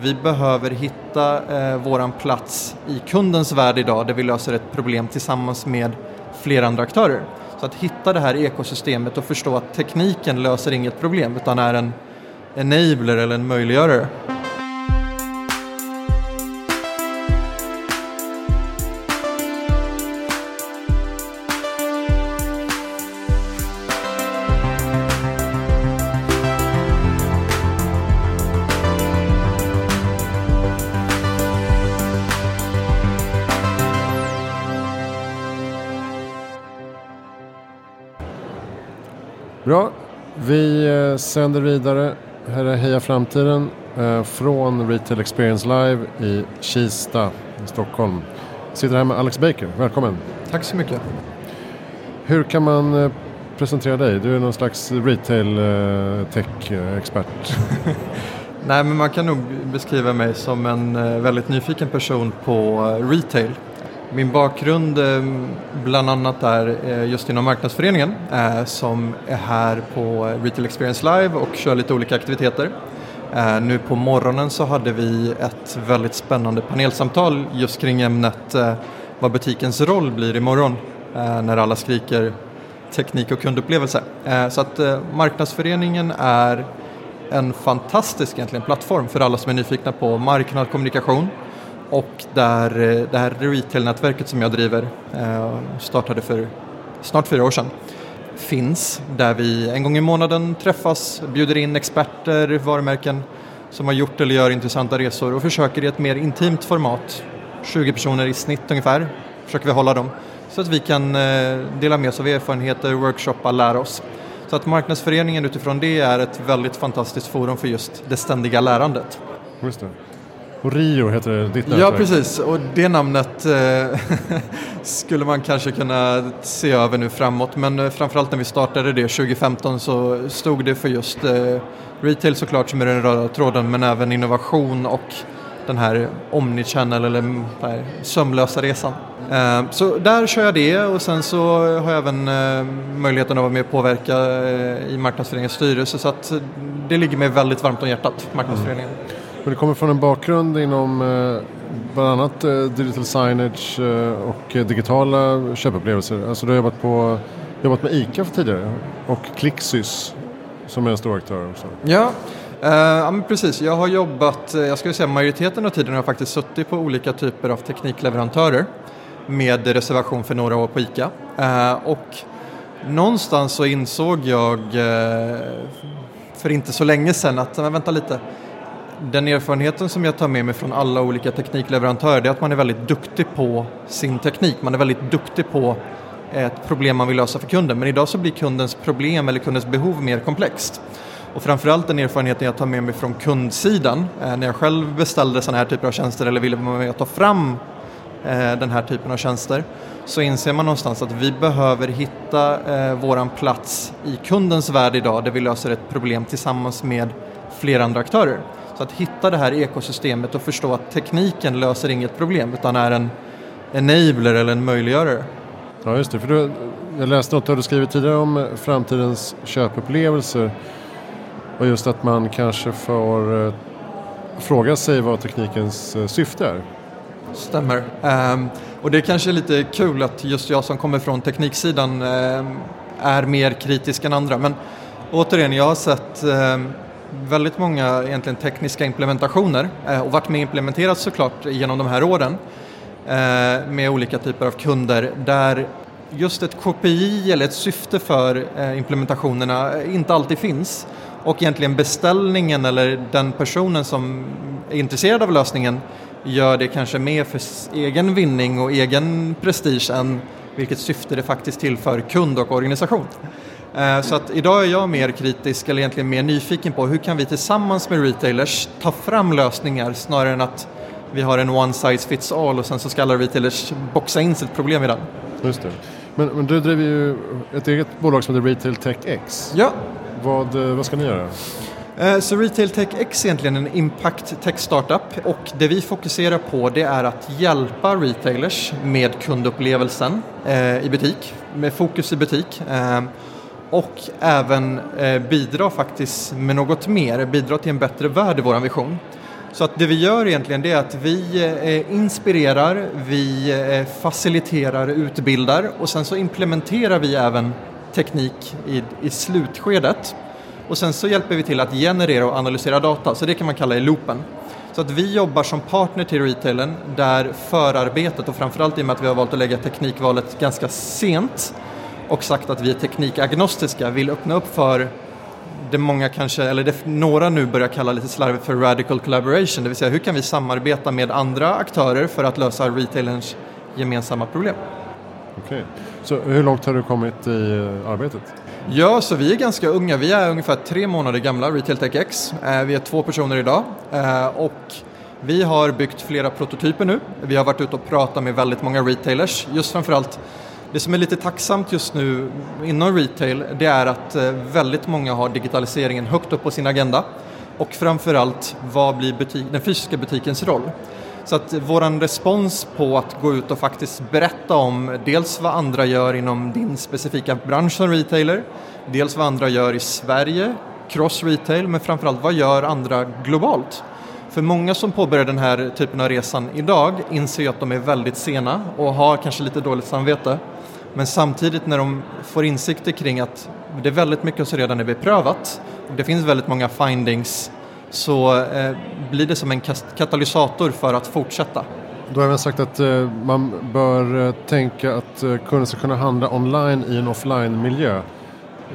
Vi behöver hitta eh, våran plats i kundens värld idag där vi löser ett problem tillsammans med flera andra aktörer. Så att hitta det här ekosystemet och förstå att tekniken löser inget problem utan är en enabler eller en möjliggörare. Bra, vi eh, sänder vidare. Här är Heja Framtiden eh, från Retail Experience Live i Kista i Stockholm. Jag sitter här med Alex Baker, välkommen. Tack så mycket. Hur kan man eh, presentera dig? Du är någon slags retail tech-expert. Nej, men man kan nog beskriva mig som en väldigt nyfiken person på retail. Min bakgrund eh, bland annat är eh, just inom marknadsföreningen eh, som är här på Retail Experience Live och kör lite olika aktiviteter. Nu på morgonen så hade vi ett väldigt spännande panelsamtal just kring ämnet vad butikens roll blir imorgon när alla skriker teknik och kundupplevelse. Så att marknadsföreningen är en fantastisk egentligen plattform för alla som är nyfikna på marknad, kommunikation och där eh, det här retail-nätverket som jag driver eh, startade för snart fyra år sedan finns där vi en gång i månaden träffas, bjuder in experter, varumärken som har gjort eller gör intressanta resor och försöker i ett mer intimt format, 20 personer i snitt ungefär, försöker vi hålla dem så att vi kan eh, dela med oss av erfarenheter, workshoppa, lära oss. Så att marknadsföreningen utifrån det är ett väldigt fantastiskt forum för just det ständiga lärandet. Just det. Och Rio heter ditt nätverk? Ja, precis. Och det namnet eh, skulle man kanske kunna se över nu framåt. Men eh, framförallt när vi startade det 2015 så stod det för just eh, retail såklart som är den röda tråden men även innovation och den här omnichannel eller den här sömlösa resan. Eh, så där kör jag det och sen så har jag även möjligheten att vara med och påverka i marknadsföreningens styrelse så att det ligger mig väldigt varmt om hjärtat, marknadsföreningen. Mm. Men du kommer från en bakgrund inom eh, bland annat eh, digital signage eh, och digitala köpupplevelser. Alltså du har jobbat, på, jobbat med ICA för tidigare och Clicksys som är en stor aktör också. Ja, Uh, ja, men precis. Jag har jobbat, jag skulle säga majoriteten av tiden har jag faktiskt suttit på olika typer av teknikleverantörer med reservation för några år på ICA. Uh, och någonstans så insåg jag uh, för inte så länge sedan att, men vänta lite, den erfarenheten som jag tar med mig från alla olika teknikleverantörer är att man är väldigt duktig på sin teknik. Man är väldigt duktig på eh, ett problem man vill lösa för kunden. Men idag så blir kundens problem eller kundens behov mer komplext. Och framförallt den erfarenheten jag tar med mig från kundsidan eh, när jag själv beställde sådana här typer av tjänster eller ville vara med och ta fram eh, den här typen av tjänster så inser man någonstans att vi behöver hitta eh, våran plats i kundens värld idag där vi löser ett problem tillsammans med flera andra aktörer. Så att hitta det här ekosystemet och förstå att tekniken löser inget problem utan är en enabler eller en möjliggörare. Ja just det, för du, jag läste något du skrivit tidigare om framtidens köpupplevelser och just att man kanske får eh, fråga sig vad teknikens eh, syfte är. Stämmer. Um, och det är kanske lite kul att just jag som kommer från tekniksidan um, är mer kritisk än andra. Men återigen, jag har sett um, väldigt många egentligen tekniska implementationer eh, och varit med implementerat såklart genom de här åren eh, med olika typer av kunder där just ett KPI eller ett syfte för eh, implementationerna inte alltid finns och egentligen beställningen eller den personen som är intresserad av lösningen gör det kanske mer för egen vinning och egen prestige än vilket syfte det faktiskt tillför kund och organisation. Eh, så att idag är jag mer kritisk, eller egentligen mer nyfiken på hur kan vi tillsammans med retailers ta fram lösningar snarare än att vi har en one size fits all och sen så ska alla retailers boxa in sitt problem i den. Just det. Men, men du driver ju ett eget bolag som heter Retail Tech X. Ja. Vad, eh, vad ska ni göra? Eh, så Retail Tech X är egentligen en impact tech startup och det vi fokuserar på det är att hjälpa retailers med kundupplevelsen i butik, med fokus i butik och även eh, bidra faktiskt med något mer, bidra till en bättre värld i vår vision. Så att det vi gör egentligen det är att vi eh, inspirerar, vi eh, faciliterar, utbildar och sen så implementerar vi även teknik i, i slutskedet. Och sen så hjälper vi till att generera och analysera data, så det kan man kalla i loopen. Så att vi jobbar som partner till retailen där förarbetet och framförallt i och med att vi har valt att lägga teknikvalet ganska sent och sagt att vi är teknikagnostiska vill öppna upp för det många kanske, eller det några nu börjar kalla lite slarvigt för radical collaboration, det vill säga hur kan vi samarbeta med andra aktörer för att lösa retailerns gemensamma problem. Okej, så hur långt har du kommit i eh, arbetet? Ja, så vi är ganska unga. Vi är ungefär tre månader gamla, Retail Tech X. Eh, vi är två personer idag eh, och vi har byggt flera prototyper nu. Vi har varit ute och pratat med väldigt många retailers, just framförallt det som är lite tacksamt just nu inom retail det är att eh, väldigt många har digitaliseringen högt upp på sin agenda och framförallt vad blir butik, den fysiska butikens roll? Så att vår respons på att gå ut och faktiskt berätta om dels vad andra gör inom din specifika bransch som retailer, dels vad andra gör i Sverige, cross retail, men framförallt vad gör andra globalt? För många som påbörjar den här typen av resan idag inser ju att de är väldigt sena och har kanske lite dåligt samvete. Men samtidigt när de får insikter kring att det är väldigt mycket som redan är beprövat och det finns väldigt många findings så eh, blir det som en katalysator för att fortsätta. Du har även sagt att eh, man bör eh, tänka att kunden ska kunna handla online i en offline-miljö.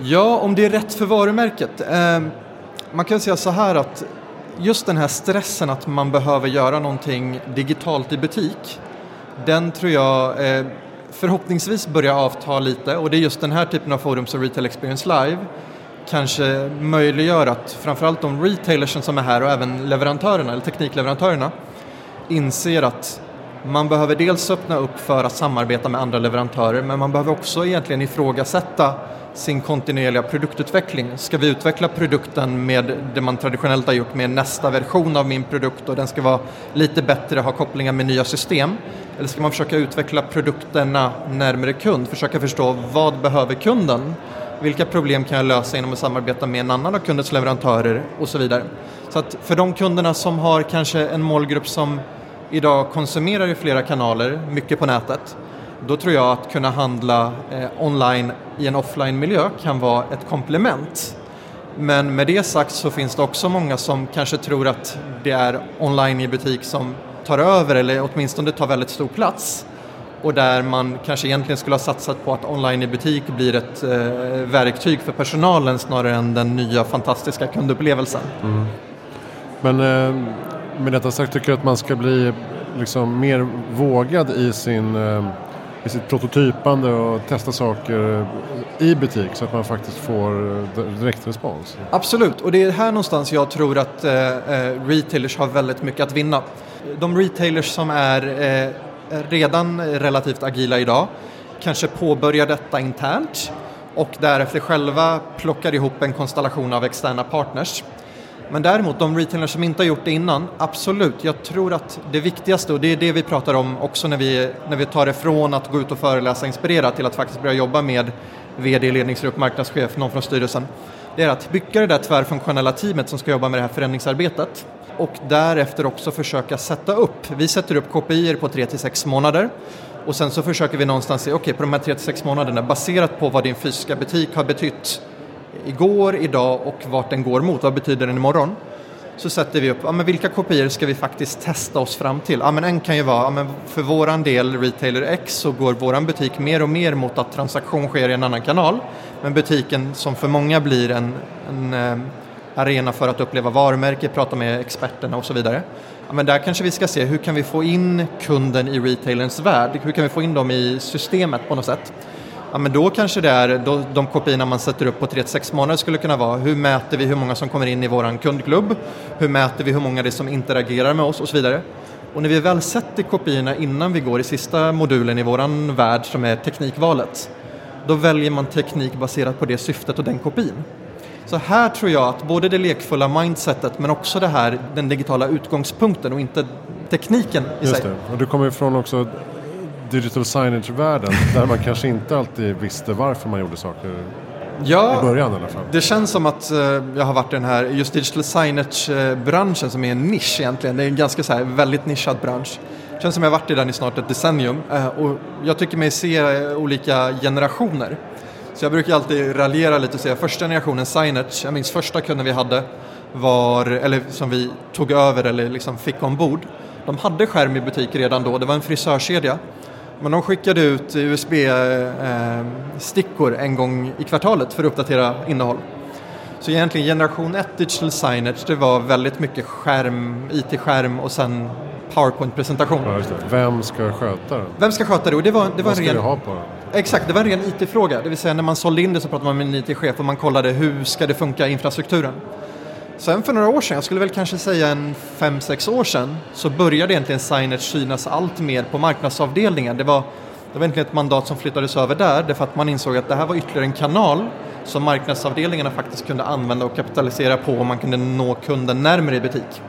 Ja, om det är rätt för varumärket. Man kan säga så här att just den här stressen att man behöver göra någonting digitalt i butik, den tror jag eh, förhoppningsvis börjar avta lite. Och det är just den här typen av forum som Retail Experience Live kanske möjliggör att framförallt de retailers som är här och även leverantörerna eller teknikleverantörerna inser att man behöver dels öppna upp för att samarbeta med andra leverantörer men man behöver också egentligen ifrågasätta sin kontinuerliga produktutveckling. Ska vi utveckla produkten med det man traditionellt har gjort med nästa version av min produkt och den ska vara lite bättre, ha kopplingar med nya system? Eller ska man försöka utveckla produkterna närmare kund, försöka förstå vad behöver kunden? Vilka problem kan jag lösa genom att samarbeta med en annan av kundens leverantörer och så vidare. Så att för de kunderna som har kanske en målgrupp som idag konsumerar i flera kanaler, mycket på nätet, då tror jag att kunna handla eh, online i en offline-miljö kan vara ett komplement. Men med det sagt så finns det också många som kanske tror att det är online i butik som tar över eller åtminstone tar väldigt stor plats och där man kanske egentligen skulle ha satsat på att online i butik blir ett eh, verktyg för personalen snarare än den nya fantastiska kundupplevelsen. Mm. Men eh, med detta sagt tycker jag att man ska bli liksom mer vågad i sin eh, i sitt prototypande och testa saker i butik så att man faktiskt får eh, direkt respons. Absolut, och det är här någonstans jag tror att eh, eh retailers har väldigt mycket att vinna. De retailers som är eh, redan relativt agila idag kanske påbörjar detta internt och därefter själva plockar ihop en konstellation av externa partners. Men däremot de retailers som inte har gjort det innan, absolut, jag tror att det viktigaste och det är det vi pratar om också när vi, när vi tar det från att gå ut och föreläsa och inspirera till att faktiskt börja jobba med VD, ledningsgrupp, marknadschef, någon från styrelsen. Det är att bygga det där tvärfunktionella teamet som ska jobba med det här förändringsarbetet och därefter också försöka sätta upp, vi sätter upp KPI på 3 till 6 månader och sen så försöker vi någonstans se, okej okay, på de här 3 till 6 månaderna baserat på vad din fysiska butik har betytt igår, idag och vart den går mot, vad betyder den imorgon? Så sätter vi upp, ja, men vilka kopior ska vi faktiskt testa oss fram till? Ja, men en kan ju vara, ja, men för våran del, Retailer X, så går våran butik mer och mer mot att transaktion sker i en annan kanal. Men butiken som för många blir en, en eh, arena för att uppleva varumärke, prata med experterna och så vidare. Ja, men där kanske vi ska se hur kan vi få in kunden i retailerns värld? Hur kan vi få in dem i systemet på något sätt? Ja, men då kanske det är då, de kopiorna man sätter upp på 3-6 månader skulle kunna vara hur mäter vi hur många som kommer in i våran kundklubb? Hur mäter vi hur många det är som interagerar med oss och så vidare. Och när vi väl sätter kopiorna innan vi går i sista modulen i våran värld som är teknikvalet, då väljer man teknik baserat på det syftet och den kopin. Så här tror jag att både det lekfulla mindsetet men också det här, den digitala utgångspunkten och inte tekniken i Just sig. Det. Och du kommer ifrån också digital signage-världen där man kanske inte alltid visste varför man gjorde saker Ja, I början i alla fall. Det känns som att eh, jag har varit i den här just digital signage-branschen som är en nisch egentligen. Det är en ganska så här, väldigt nischad bransch. Det känns som jag har varit i den i snart ett decennium eh, och jag tycker mig se eh, olika generationer. Så jag brukar alltid raljera lite och säga första generationen signage, jag minns första kunden vi hade var, eller som vi tog över eller liksom fick ombord. De hade skärm i butik redan då, det var en frisörkedja. Men de skickade ut USB-stickor en gång i kvartalet för att uppdatera innehåll. Så egentligen generation 1 digital signage, det var väldigt mycket skärm, IT-skärm och sen PowerPoint-presentation. Ja, Vem ska sköta den? Vem ska sköta det? Och det var, det var Vad ska en ren... du ha på den? Exakt, det var en ren IT-fråga. Det vill säga när man sålde in det så pratade man med en IT-chef och man kollade hur ska det funka i infrastrukturen. Sen för några år sedan, jag skulle väl kanske säga en 5-6 år sedan, så började egentligen signage synas allt mer på marknadsavdelningen. Det var, det var egentligen ett mandat som flyttades över där, därför att man insåg att det här var ytterligare en kanal som marknadsavdelningarna faktiskt kunde använda och kapitalisera på och man kunde nå kunden närmare i butik.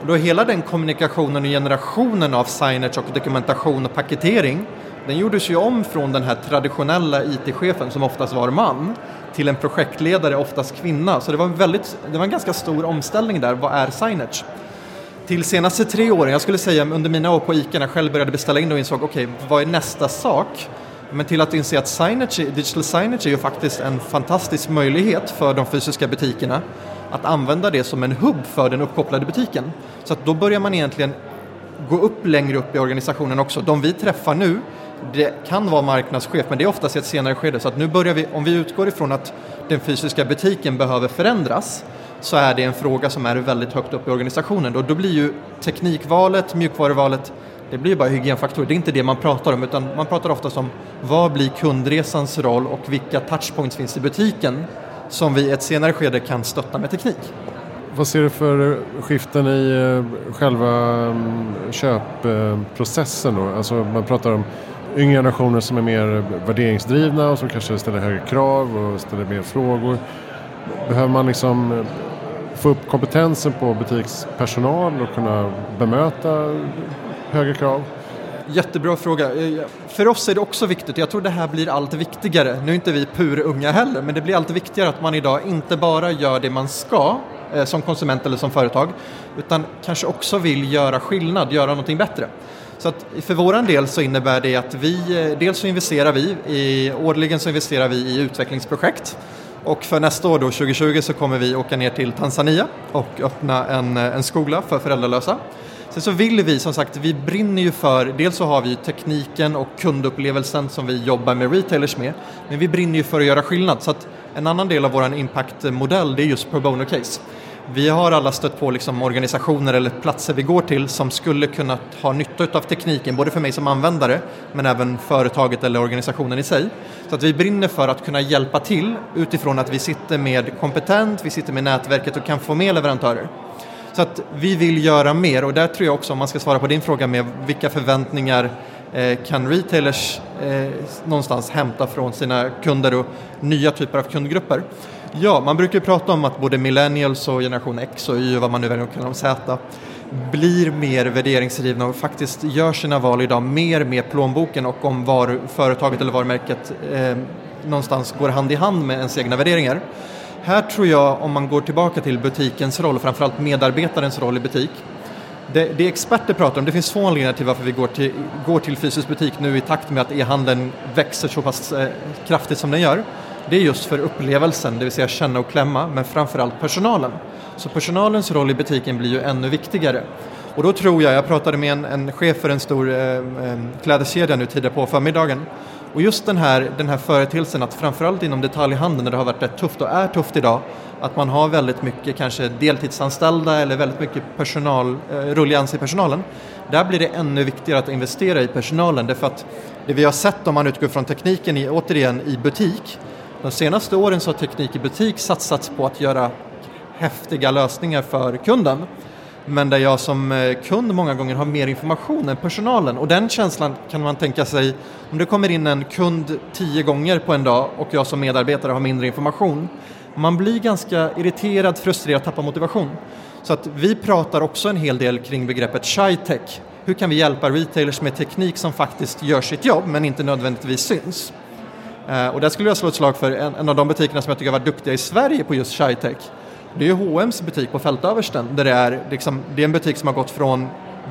Och då hela den kommunikationen och generationen av signage och dokumentation och paketering den gjordes ju om från den här traditionella IT-chefen som oftast var man till en projektledare, oftast kvinna. Så det var en, väldigt, det var en ganska stor omställning där. Vad är signage? Till senaste tre åren, jag skulle säga under mina år på ICA när jag själv började beställa in och insåg okej, okay, vad är nästa sak? Men till att inse att signage, digital signage är ju faktiskt en fantastisk möjlighet för de fysiska butikerna att använda det som en hubb för den uppkopplade butiken. Så att då börjar man egentligen gå upp längre upp i organisationen också. De vi träffar nu, det kan vara marknadschef, men det är oftast i ett senare skede. Så att nu börjar vi, om vi utgår ifrån att den fysiska butiken behöver förändras, så är det en fråga som är väldigt högt upp i organisationen. Då, då blir ju teknikvalet, mjukvaruvalet, det blir bara hygienfaktorer. Det är inte det man pratar om, utan man pratar oftast om vad blir kundresans roll och vilka touchpoints finns i butiken som vi i ett senare skede kan stötta med teknik. Vad ser du för skiften i eh, själva mm, köpprocessen då? Alltså man pratar om yngre generationer som är mer värderingsdrivna och som kanske ställer högre krav och ställer mer frågor. Behöver man liksom eh, få upp kompetensen på butikspersonal och kunna bemöta högre krav? Jättebra fråga. Eh, för oss är det också viktigt, jag tror det här blir allt viktigare. Nu är inte vi purunga heller, men det blir allt viktigare att man idag inte bara gör det man ska eh, som konsument eller som företag, utan kanske också vill göra skillnad, göra någonting bättre. Så att för vår del så innebär det att vi, eh, dels så investerar vi, i, årligen så investerar vi i utvecklingsprojekt och för nästa år då, 2020, så kommer vi åka ner till Tanzania och öppna en, eh, en skola för föräldralösa. Sen så vill vi, som sagt, vi brinner ju för, dels så har vi tekniken och kundupplevelsen som vi jobbar med retailers med, men vi brinner ju för att göra skillnad. Så att en annan del av vår impactmodell det är just pro bono case. Vi har alla stött på liksom organisationer eller platser vi går till som skulle kunna ha nytta av tekniken, både för mig som användare men även företaget eller organisationen i sig. Så att vi brinner för att kunna hjälpa till utifrån att vi sitter med kompetent, vi sitter med nätverket och kan få med leverantörer. Så att vi vill göra mer och där tror jag också, om man ska svara på din fråga med vilka förväntningar eh, kan retailers eh, någonstans hämta från sina kunder och nya typer av kundgrupper. Ja, man brukar prata om att både millennials och generation X och Y, vad man nu väljer att kalla dem, Z, blir mer värderingsdrivna och faktiskt gör sina val idag mer med plånboken och om var företaget eller varumärket eh, någonstans går hand i hand med ens egna värderingar. Här tror jag, om man går tillbaka till butikens roll, framförallt medarbetarens roll i butik, det, det experter pratar om, det finns två anledningar till varför vi går till, går till fysisk butik nu i takt med att e-handeln växer så pass eh, kraftigt som den gör. Det är just för upplevelsen, det vill säga känna och klämma, men framförallt personalen. Så personalens roll i butiken blir ju ännu viktigare. Och då tror jag, jag pratade med en, en chef för en stor eh, eh, klädeskedja nu tidigare på förmiddagen, och just den här, den här företeelsen att framförallt inom detaljhandeln där det har varit rätt tufft och är tufft idag, att man har väldigt mycket kanske deltidsanställda eller väldigt mycket personal, eh, rullians i personalen. Där blir det ännu viktigare att investera i personalen därför att det vi har sett om man utgår från tekniken i, återigen i butik, de senaste åren så har teknik i butik satsats på att göra häftiga lösningar för kunden men där jag som eh, kund många gånger har mer information än personalen och den känslan kan man tänka sig om det kommer in en kund tio gånger på en dag och jag som medarbetare har mindre information man blir ganska irriterad, frustrerad och tappar motivation. Så att vi pratar också en hel del kring begreppet shy-tech. Hur kan vi hjälpa retailers med teknik som faktiskt gör sitt jobb men inte nödvändigtvis syns? Eh, och där skulle jag slå ett slag för en, en, av de butikerna som jag tycker har varit duktiga i Sverige på just ShyTech. Det är H&M's butik på Fältöversten där det är, liksom, det är en butik som har gått från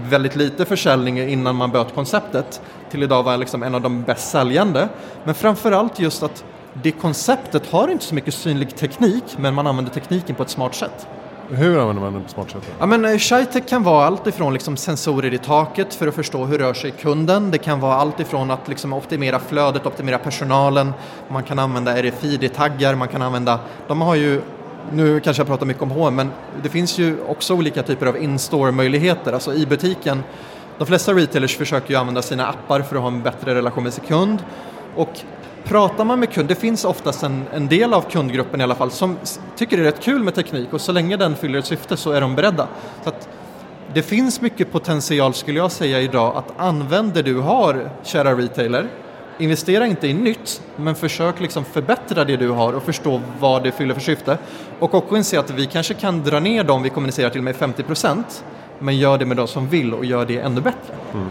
väldigt lite försäljning innan man böt konceptet till idag vara liksom en av de bäst säljande. Men framförallt just att det konceptet har inte så mycket synlig teknik men man använder tekniken på ett smart sätt. Hur använder man den på smart sätt? Ja, men eh, ShyTech kan vara allt ifrån liksom sensorer i taket för att förstå hur rör sig kunden. Det kan vara allt ifrån att liksom optimera flödet, optimera personalen. Man kan använda RFID-taggar, man kan använda, de har ju nu kanske jag pratar mycket om H&M men det finns ju också olika typer av in-store-möjligheter, alltså i butiken. De flesta retailers försöker ju använda sina appar för att ha en bättre relation med sin kund. Och pratar man med kund, det finns oftast en, en del av kundgruppen i alla fall som tycker det är rätt kul med teknik och så länge den fyller ett syfte så är de beredda. Så att det finns mycket potential skulle jag säga idag att använda det du har, kära retailer, investera inte i nytt, men försök liksom förbättra det du har och förstå vad det fyller för syfte. Och också inse att vi kanske kan dra ner dem vi kommunicerar till med 50% men gör det med de som vill och gör det ännu bättre. Mm.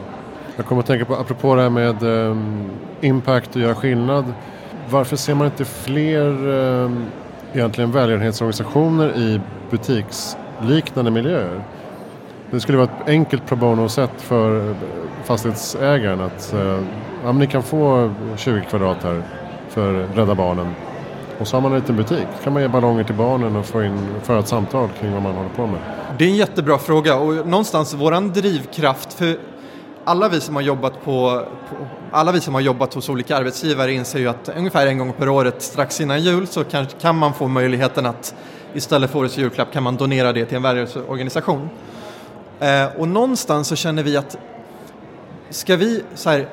Jag kommer att tänka på, apropå det här med um, impact och göra skillnad. Varför ser man inte fler um, egentligen välgörenhetsorganisationer i butiksliknande miljöer? Det skulle vara ett enkelt pro bono-sätt för eh, fastighetsägaren att uh, ja, ni kan få 20 kvadrat här för Rädda Barnen. Och så har man en liten butik. kan man ge ballonger till barnen och få in, föra ett samtal kring vad man håller på med. Det är en jättebra fråga och någonstans våran drivkraft för alla vi som har jobbat på, på, alla vi som har jobbat hos olika arbetsgivare inser ju att ungefär en gång per året strax innan jul så kan, kan man få möjligheten att istället för årets julklapp kan man donera det till en välgörenhetsorganisation. Eh, och någonstans så känner vi att ska vi så här,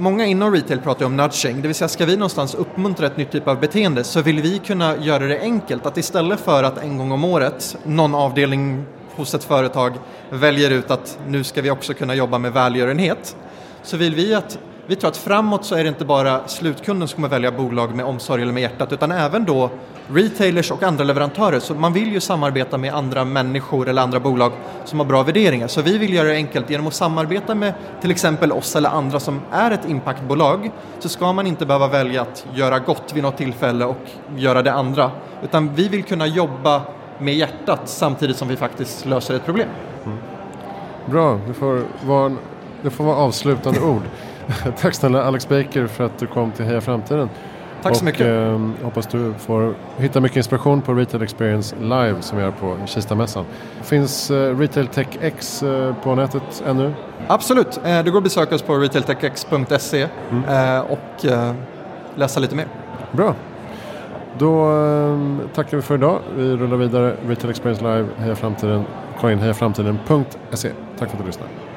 Många inom retail pratar om nudging, det vill säga ska vi någonstans uppmuntra ett nytt typ av beteende så vill vi kunna göra det enkelt att istället för att en gång om året någon avdelning hos ett företag väljer ut att nu ska vi också kunna jobba med välgörenhet så vill vi att vi tror att framåt så är det inte bara slutkunden som kommer välja bolag med omsorg eller med hjärtat utan även då retailers och andra leverantörer. Så man vill ju samarbeta med andra människor eller andra bolag som har bra värderingar. Så vi vill göra det enkelt genom att samarbeta med till exempel oss eller andra som är ett impactbolag så ska man inte behöva välja att göra gott vid något tillfälle och göra det andra. Utan vi vill kunna jobba med hjärtat samtidigt som vi faktiskt löser ett problem. Mm. Bra, det får vara, det får vara avslutande ord. Tack snälla Alex Baker för att du kom till Heja Framtiden. Tack så mycket. Eh, hoppas du får hitta mycket inspiration på Retail Experience Live som vi gör på Kistamässan. Finns eh, Retail Tech X eh, på nätet ännu? Absolut, eh, det går att besöka oss på retailtechx.se mm. Eh, och eh, läsa lite mer. Bra. Då ehm, tackar vi för idag. Vi rullar vidare. Retail Experience Live, Heja Framtiden. Kolla in hejaframtiden.se. Tack för att du lyssnade.